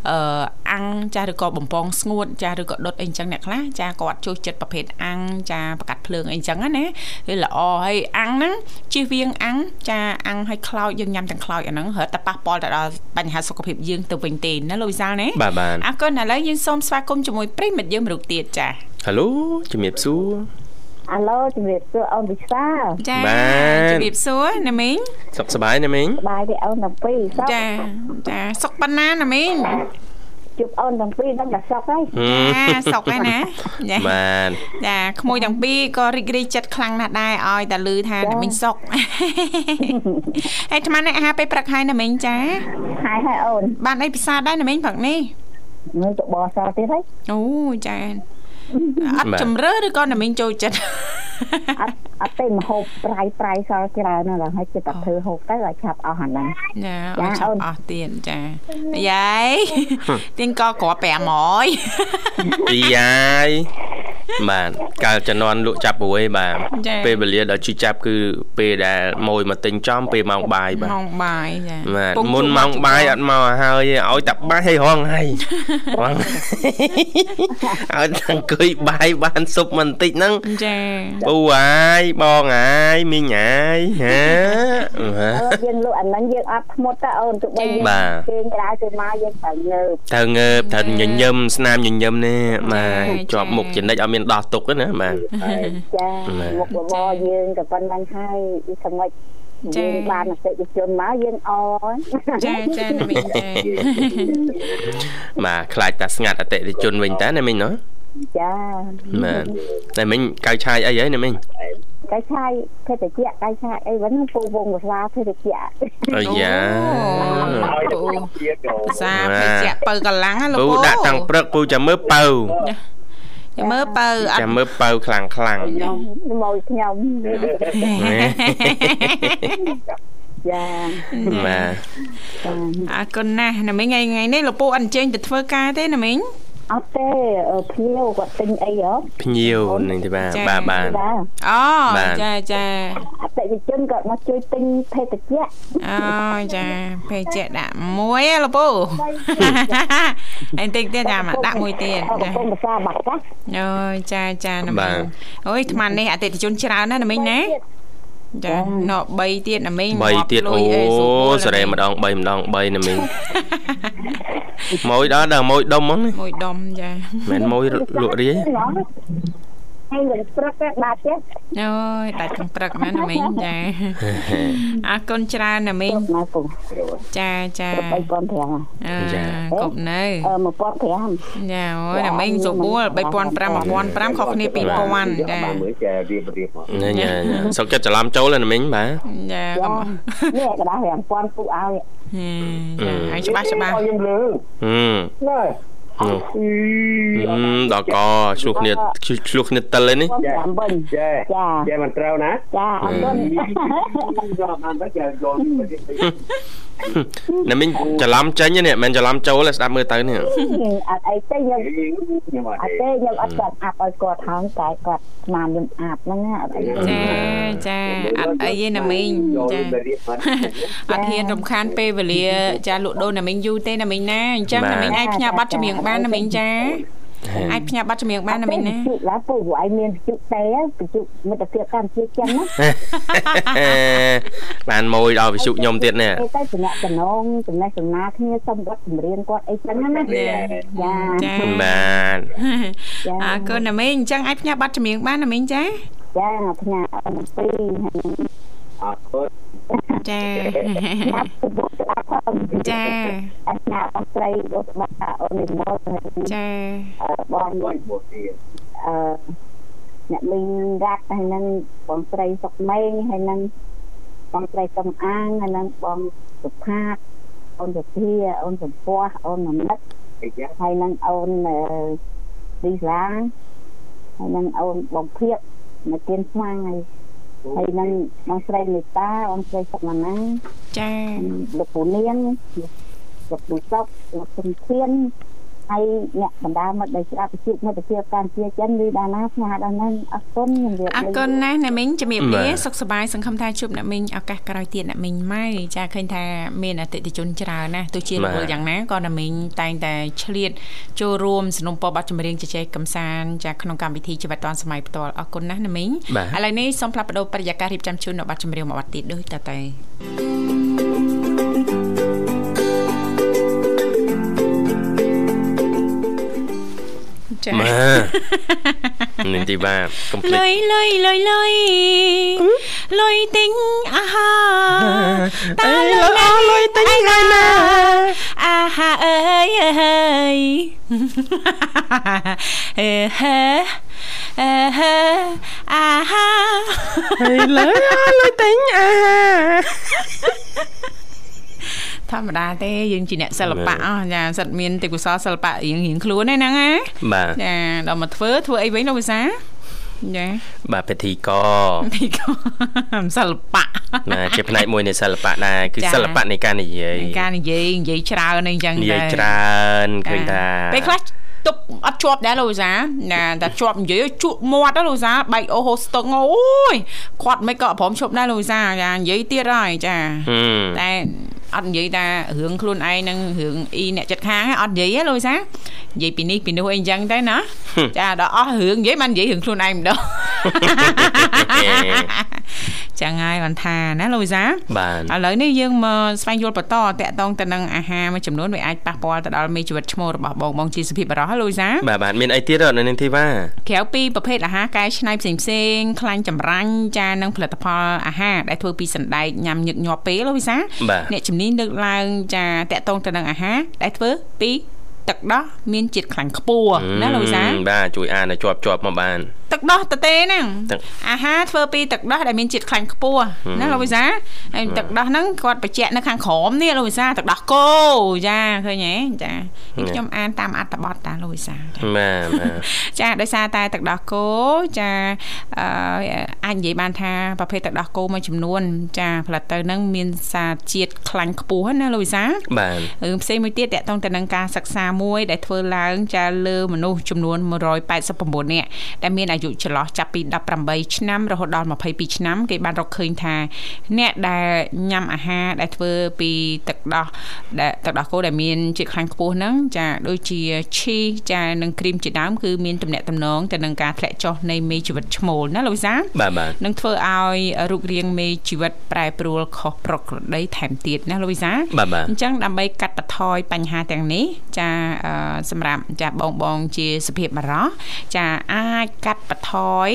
អឺអាំងចាឬក៏បំពងស្ងួតចាឬក៏ដុតអីអញ្ចឹងអ្នកខ្លះចាគាត់ចូលចិត្តប្រភេទអាំងចាប្រកាត់ភ្លើងអីអញ្ចឹងណាវាល្អហើយអាំងហ្នឹងជិះវៀងអាំងចាអាំងឲ្យខ្លោចយើងញ៉ាំទាំងខ្លោចអាហ្នឹងរត់តែប៉ះពាល់ទៅដល់បញ្ហាសុខភាពយើងទៅវិញទេណាលោកវិសាលណាបាទបាទអរគុណឥឡូវយើងសូមស្វាគមន៍ជាមួយប្រិយមិត្តយើងមរុកទៀតចាហៅជំរាបសួរអាឡូជំរាបសួរអូនវិសាលចាបាទជំរាបសួរណាមីងសុខសប្បាយណាមីងបាយទេអូនទាំងពីរសោកចាចាសុកប៉ុណ្ណាណាមីងជួបអូនទាំងពីរហ្នឹងក៏សោកហើយចាសុកហើយណាចាបាទចាក្មួយទាំងពីរក៏រីករាយចិត្តខ្លាំងណាស់ដែរឲ្យតែលឺថាណាមីងសុកហើយអាត្មានេះអាហារពេលព្រឹកហើយណាមីងចាហើយហើយអូនបានអីពិសាដែរណាមីងព្រឹកនេះ មើលទៅបសទៀតហើយអូចា អត់ជំរឿឬក៏ណាមីងចូលចិត្តអត់អត់ទេមហូបប្រៃប្រៃសល់ច្រើនណាស់ហើយចិត្តតែធ្វើហូបទៅឲ្យឆាប់អស់អាហ្នឹងចាចាអត់ចអូប់នអស់ទៀតចាយាយទៀងក៏គ្រាប់500ពីយាយបាទកាលជំនាន់លក់ចាប់ព្រួយបាទចាពេលវេលាដល់ជិះចាប់គឺពេលដែលម៉ួយមកទិញចំពេលម៉ោងបាយបាទម៉ោងបាយចាបាទពងមុនជួបម៉ោងមកបាយអត់មកហើយទេឲ្យតែបាយឲ្យរងហើយរងឲ្យតែអង្គុយបាយបានសុបមិនបន្តិចហ្នឹងចាពូអាយបងអាយមីងអាយហាហាអឺយើងលក់អាហ្នឹងយើងអត់ធ្មត់ទៅអូនទោះបីយើងបាទគេក្រៅទៅមកយើងត្រូវងើបត្រូវងើបត្រូវញញឹមស្នាមញញឹមនេះបាទជាប់មុខចនិចឲ្យមានដោះទុកណាបាទចាបាទមុខរបរយើងក៏ប៉ុណ្ណឹងហើយវាសមិចយើងបានអតិថិជនមកយើងអចាចាណាមីងចាបាទខ្លាចតែស្ងាត់អតិថិជនវិញតើណាមីងណោះ ចាបាទតែមីងកៅឆាយអីហើយណាមីងកៃឆាយភេទជ្ជៈកៃឆាយអីវិញពូវងភាសាភេទជ្ជៈអាយ៉ាពូភាសាភេទជ្ជៈបើកម្លាំងណាលោកពូពូដាក់តាំងព្រឹកពូចាំមើលប៉ៅចាំមើលបើអត់ចាំមើលប៉ៅខ្លាំងខ្លាំងមកខ្ញុំចាបាទអរគុណណាស់ណាមីងថ្ងៃថ្ងៃនេះលោកពូអត់អញ្ជើញទៅធ្វើការទេណាមីង អត់ទេអឺភ្ញៀវគាត់ទិញអីហ៎ភ្ញៀវនឹងទេបាទបាទបាទចាអូបាទចាចាអតិថិជនគាត់មកជួយទិញភេទជ្ជៈអូចាភេទជ្ជៈដាក់មួយហ៎លោកពូអីតិចទៀតចាំមកដាក់មួយទៀតអរចាគុណភាសាបាកាសអូចាចាណាបាមីទងអូយអាត្មានេះអតិថិជនច្រើនណាស់ណាមីងណា ចាណក3ទៀតណាមីង3ទៀតងាប់អូលុយអីស្រួលសរេម្ដង3ម្ដង3ណាមីងមួយដល់ដល់មួយដុំហ្មងនេះមួយដុំចាមិនមែនមួយលក់រាយ ហើយវិញព្រឹកបាទទេ អូយដាច់កំព្រឹកណាស់ណាមីងចាអរគុណច្រើនណាមីង ណាពូ ចាចា 3500 អឺ ចា គប់នៅ អឺ1500 ចាអូយណាមីងសុបួល3500 1500ខុសគ្នា2000ចា មើលចារៀបរៀបមក ញ៉ាញ៉ាសុកចិត្តច្រឡំចូលណាមីងបាទ ចាកុំ នេះกระดาษ5000ពូឲ្យ ហេចាឲ្យច្បាស់ច្បាស់ ខ្ញុំលើ ហឹម ណែ នោះហឹម ដល់កឆ្លោះគ្នាឆ្លោះគ្នាតិលឯនេះ5វិញចាចាចាមិនត្រូវណាចាអរគុណ យកបានទៅចាយកណាមីងច្រឡំចេញនេះមិនច្រឡំចូលទេស្ដាប់មើលទៅនេះអត់អីទេខ្ញុំខ្ញុំអត់អត់ទេខ្ញុំអត់គាត់អាប់ឲ្យគាត់ថងតែគាត់ស្មានខ្ញុំអាប់ហ្នឹងណាអត់អីទេចាចាអត់អីទេណាមីងចារៀបមកអត់ហ៊ានរំខានពេលវេលាចាលក់ដូរណាមីងយូរទេណាមីងណាអញ្ចឹងណាមីងអាចផ្ញើប័ណ្ណចម្រៀងបានណាមីងចា អាចផ្ញើប័ណ្ណចម្រៀងបានណាមីងណាជុឡាពូព្រោះឯងមានជុតែជុមិត្តភាពកម្ពុជាចិនណាបានមួយដល់វិសុខ្ញុំទៀតនេះឯទៅតំណតំណងចំណេះចំណាគ្នាសុំបទចម្រៀងគាត់អីចឹងណាចាចាបាទចាអរគុណណាមីងអញ្ចឹងអាចផ្ញើប័ណ្ណចម្រៀងបានណាមីងចាចាផ្ញើអរពីហើយអរគុណ ចាញ៉ាំពុកស្ដាប់ផងចាអត់ញ៉ាំអត់ស្រីដូចបាក់អូននេះមកចាបងបងពោះទៀតអឺអ្នកមីងរ៉ាត់ហើយនឹងបងស្រីសុកម៉េងហើយនឹងបងស្រីសំអាងហើយនឹងបងសុផាតអូនសុភាអូនសំពោះអូនមនិតអីចឹងហើយនឹងអូនអឺឌីសាហើយនឹងអូនបងភៀបនៅគៀនស្វាងហើយ ហើយនឹងបងស្រីមេតាអូនស្រីសុកម៉ាណាចាលោកពូនាងលោកពូសុកលោកសំធៀន ហើយអ្នកបណ្ដាមិត្តដែលស្ដាប់វិទ្យុមិត្តភាពកម្ពុជាចិនឬដាណាផ្ញើដល់ហ្នឹងអរគុណជំរាប អរ លា គុណណាស់ណាមីងជំរាបលា បាទ សុខសប្បាយសង្ឃឹមថាជួបអ្នកមីងឱកាសក្រោយទៀតអ្នកមីងម៉ៅចាឃើញថាមានអតិថិជនច្រើនណាស់ទោះជារវល់យ៉ាងណាក៏អ្នកមីងតែងតែឆ្លៀតចូលរួមสนับสนุนបទចម្រៀងជជែកកំសាន្តចាក្នុងកម្មវិធីជីវិតឌွန်សម័យផ្ទាល់អរគុណណាស់ណាមីង បាទ ឥឡូវនេះសូមផ្លាប់បដោប្រយាកររៀបចំជូននៅបទចម្រៀងមួយបទទៀតដូចតទៅ ចាបាទនេះទីបាទកុំភ្លេលុចយលុយលុយលុយលុយទិញអាហារតើលុយអស់លុយទិញហើយណាអាហារអើយអើយអើហេអើហេអាហារហើយលើលុយទិញអាហារ ធម្មតាទេយើងជាអ្នកសិល្បៈអស់ចាសិតមានទេពកោសលសិល្បៈរៀងរៀងខ្លួនឯហ្នឹងណាបាទចាដល់មកធ្វើធ្វើអីវិញលោកវិសាចាបាទពិធីកទីក៏សិល្បៈណាជាផ្នែកមួយនៃសិល្បៈដែរគឺចា៎សិល្បៈនៃការនិយាយការនិយាយនិយាយច្រើនអីចឹងនិយាយទៅច្រើនឃើញថាពេលខ្លះទប់អត់ជាប់ដែរលោកវិសាណាតែជាប់និយាយជក់មាត់ណាលោកវិសាបែកអូហូស្ទឹងអូយគាត់មិនក៏ព្រមឈប់ដែរលោកវិសាចានិយាយទៀតហើយចាហឹមតែ អត់និយាយថារឿងខ្លួនឯងនិងរឿងអ៊ីអ្នកចិត្តខាងហ្នឹងអត់និយាយទេលោកវិសានិយាយពីនេះពីនោះអីចឹងទៅណាចាដល់អស់រឿងនិយាយមិននិយាយរឿងខ្លួនឯងម្ដងចឹងហើយបានថាណាលោកវិសាបាទឥឡូវនេះយើងមកស្វែងយល់បន្តតកតងទៅនឹងអាហារមួយចំនួនវាអាចប៉ះពាល់ទៅដល់មេជីវិតឈ្មោះរបស់បងបងជាសុភាពបរោះលូយសាបាទបាទមានអីទៀតអត់នៅនឹងទីបាទក្រៅពីប្រភេទអាហារកែច្នៃផ្សេងផ្សេងៗខ្លាញ់ចម្រាញ់ចានិងផលិតផលអាហារដែលធ្វើពីសណ្ដែកញ៉ាំញឹកញាប់ពេលលូយសាបាទអ្នកជំនាញលើកឡើងចាតកតងទៅនឹងអាហារដែលធ្វើពីទឹកដោះមានជាតិខ្លាញ់ខ្ពស់ណាលូយសាបាទជួយអានឲ្យជាប់ជាប់មកបានទឹកដោះតទេហ្នឹងទឹកអាហារធ្វើពីទឹកដោះដែលមានជាតិខ្លាញ់ខ្ពស់ណាលោកវិសាហើយទឹកដោះហ្នឹងគាត់បញ្ជាក់នៅខាងក្រោមនេះលោកវិសាទឹកដោះគោចាឃើញទេចានេះខ្ញុំអានតាមអត្ថបទតាលោកវិសាចាបាទបាទចាដោយសារតែទឹកដោះគោចាអឺ អាចនិយាយបានថាប្រភេទទឹកដោះគោមួយចំនួន ចាផលិតទៅនឹងមានសារជាតិខ្លាញ់ខ្ពស់ណាលោកវិសាបាទរឿងផ្សេងមួយទៀតតកតងទៅនឹងការសិក្សាមួយដែលធ្វើឡើងចាលើមនុស្សចំនួន189នាក់ដែលមានអាយុចន្លោះចាប់ពី18ឆ្នាំរហូតដល់22ឆ្នាំគេបានរកឃើញថា អ្នកដែលញ៉ាំអាហារដែលធ្វើពីទឹកដោះដែលទឹកដោះគោដែលមានជាតិខ្លាញ់ខ្ពស់ហ្នឹងចាដូចជាឈីសចានិងគ្រីមជាដើមគឺមានទំនាក់ទំនងទៅនឹងការធ្លាក់ចុះនៃមេជីវិតឈ្មោលណាលោកវិសាបាទបាទនឹងធ្វើឲ្យរូបរាងមេជីវិតប្រែប្រួលខុសប្រក្រតីថែមទៀតណាលោកវិសាបាទបាទអញ្ចឹងដើម្បីកាត់បន្ថយបញ្ហាទាំងនេះចាអឺសម្រាប់ចាបងបងជាសុភាពបារោះចាអាចកាត់បន្ថយ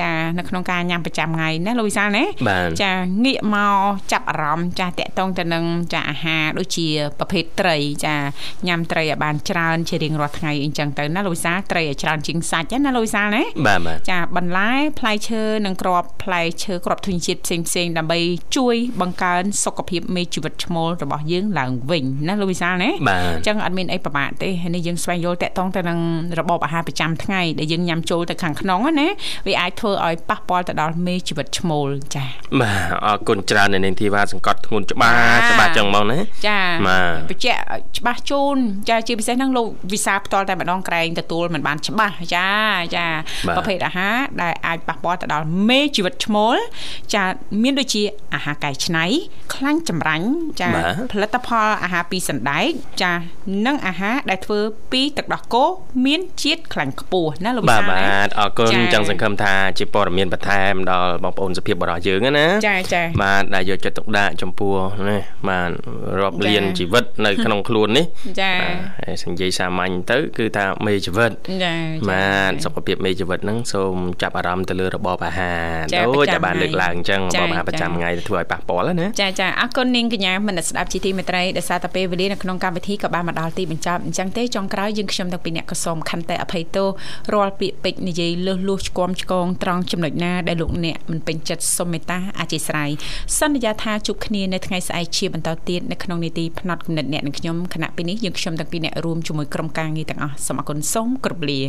ចានៅក្នុងការញ៉ាំប្រចាំថ្ងៃណាលោកវិសាលណាបាទចាងាកមកចាប់អារម្មណ៍ចាតកតងទៅនឹងចាអាហារដូចជាប្រភេទត្រីចាញ៉ាំត្រីឲ្យបានច្រើនជារៀងរាល់ថ្ងៃអញ្ចឹងទៅណាលោកវិសាលត្រីឲ្យច្រើនជាងសាច់ណាលោកវិសាលណាបាទបាទចាបន្លែផ្លែឈើនិងគ្រាប់ផ្លែឈើគ្រាប់ធញ្ញជាតិផ្សេងផ្សេងៗដើម្បីជួយបង្កើនសុខភាពមេជីវិតឈ្មោលរបស់យើងឡើងវិញណាលោកវិសាលណាបាទអញ្ចឹងអត់មានអីប្រមាថទេហើយនេះយើងស្វែងយល់តកតងទៅនឹងរបបអាហារប្រចាំថ្ងៃដែលយើងញ៉ាំចូលទៅខាងក្នុងណាវាអាចធ្វើឲ្យប៉ះពាល់ទៅដល់មេជីវិតឈ្មោលចាបាទអរគុណច្រើននៅនាងធីវ៉ាសង្កត់ធ្ងន់ច្បាស់ចាច្បាស់ចឹងហ្មងណាចាបាទបញ្ជាក់ច្បាស់ជូនចាជាពិសេសហ្នឹងលោកវិសាផ្ទាល់តែម្ដងក្រែងទទួលមិនបានច្បាស់ចាចាបាទប្រភេទអាហារដែលអាចប៉ះពាល់ទៅដល់មេជីវិតឈ្មោលចាមានដូចជាអាហារកែច្នៃខ្លាញ់ចម្រាញ់ចាបាទផលិតផលអាហារពីសណ្ដែកចានិងអាហារដែលធ្វើពីទឹកដោះគោមានជាតិខ្លាញ់ខ្ពស់ណាលោកវិបាទសាបាណាទអរគុណចាចឹងសង្ឃឹមថាជាព័ត៌មានបន្ថែមដល់បងប្អូនសុភាពបរិសយើងណាចាចាបាទដែលយកចិត្តទុកដាក់ចំពោះនេះបាទរាប់ចាលានជីវិតនៅក្នុងខ្លួននេះចាបាទហើយសញ្ញេសាមញ្ញទៅ គឺថាមេជីវិតចាបាទសុខភាពមេជីវិតហ្នឹងសូមចាប់អារម្មណ៍ទៅលើរបបអាហារចាដូចប្រចាំតែបានលើកឡើងអញ្ចឹងចារបបអាហារប្រចាំចាថ្ងៃទៅធ្វើឲ្យប៉ះពាល់ណាចាចាអរគុណនាងកញ្ញាមនស្សស្ដាប់ជីទីមេត្រីដែលសារតែពេលវេលានៅក្នុងកម្មវិធីក៏បានមកដល់ទីបញ្ចប់អញ្ចឹងទេចុងក្រោយយើងខ្ញុំទាំងពីរអ្នកក៏សូមខន្តីអភ័យទោសរាល់ពាក្យពេចន៍និយាយលើសលួសឆ្គាំឆ្គងត្រង់ចំណុចណាដែលលោកអ្នកមិនពេញចិត្តសូមមេត្តាអធិស្ឋានសន្យាថាជួបគ្នានៅថ្ងៃស្អែកជាបន្តទៀតនៅក្នុងនីតិផ្នែកគណិតអ្នកនឹងខ្ញុំគណៈពេលនេះយើងខ្ញុំទាំងពីរអ្នករួមជាមួយក្រុមការងារទាំងអស់សូមអរគុណសូមគោរពលា